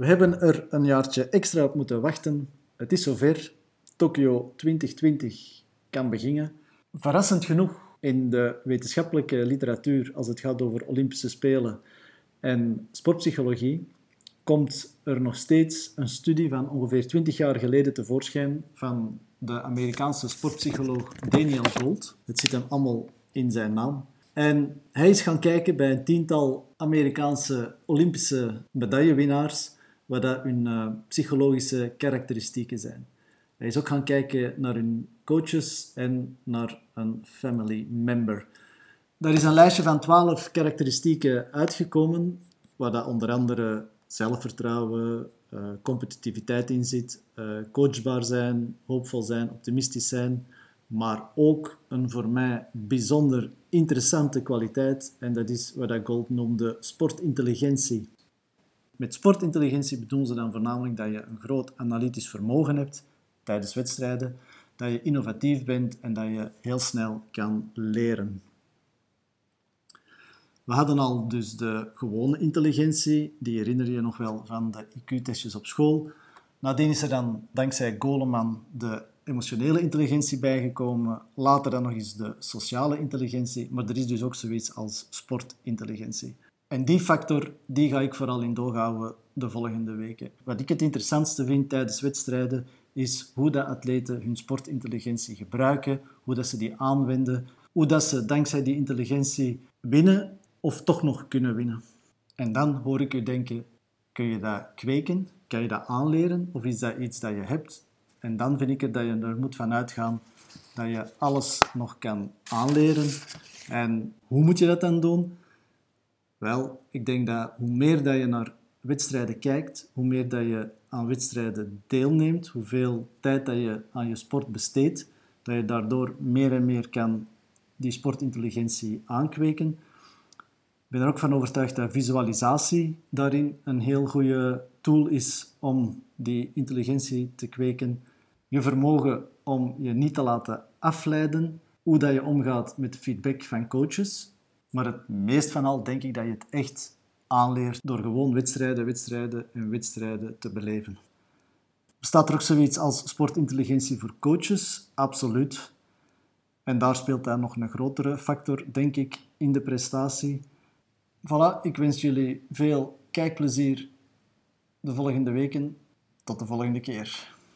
We hebben er een jaartje extra op moeten wachten. Het is zover. Tokio 2020 kan beginnen. Verrassend genoeg in de wetenschappelijke literatuur als het gaat over Olympische Spelen en sportpsychologie komt er nog steeds een studie van ongeveer 20 jaar geleden tevoorschijn van de Amerikaanse sportpsycholoog Daniel Gold. Het zit hem allemaal in zijn naam. En hij is gaan kijken bij een tiental Amerikaanse Olympische medaillewinnaars wat dat hun uh, psychologische karakteristieken zijn. Hij is ook gaan kijken naar hun coaches en naar een family member. Daar is een lijstje van 12 karakteristieken uitgekomen, waar dat onder andere zelfvertrouwen, uh, competitiviteit in zit, uh, coachbaar zijn, hoopvol zijn, optimistisch zijn, maar ook een voor mij bijzonder interessante kwaliteit, en dat is wat Gold noemde sportintelligentie. Met sportintelligentie bedoelen ze dan voornamelijk dat je een groot analytisch vermogen hebt tijdens wedstrijden, dat je innovatief bent en dat je heel snel kan leren. We hadden al dus de gewone intelligentie, die herinner je nog wel van de IQ-testjes op school. Nadien is er dan dankzij Goleman de emotionele intelligentie bijgekomen, later dan nog eens de sociale intelligentie, maar er is dus ook zoiets als sportintelligentie. En die factor die ga ik vooral in doog houden de volgende weken. Wat ik het interessantste vind tijdens wedstrijden is hoe de atleten hun sportintelligentie gebruiken, hoe dat ze die aanwenden, hoe dat ze dankzij die intelligentie winnen of toch nog kunnen winnen. En dan hoor ik u denken, kun je dat kweken? Kan je dat aanleren? Of is dat iets dat je hebt? En dan vind ik het dat je er moet van uitgaan dat je alles nog kan aanleren. En hoe moet je dat dan doen? Wel, ik denk dat hoe meer dat je naar wedstrijden kijkt, hoe meer dat je aan wedstrijden deelneemt, hoeveel tijd dat je aan je sport besteedt, dat je daardoor meer en meer kan die sportintelligentie aankweken. Ik ben er ook van overtuigd dat visualisatie daarin een heel goede tool is om die intelligentie te kweken. Je vermogen om je niet te laten afleiden, hoe dat je omgaat met feedback van coaches. Maar het meest van al denk ik dat je het echt aanleert door gewoon wedstrijden, wedstrijden en wedstrijden te beleven. Bestaat er ook zoiets als sportintelligentie voor coaches? Absoluut. En daar speelt dan nog een grotere factor, denk ik, in de prestatie. Voilà, ik wens jullie veel kijkplezier de volgende weken. Tot de volgende keer.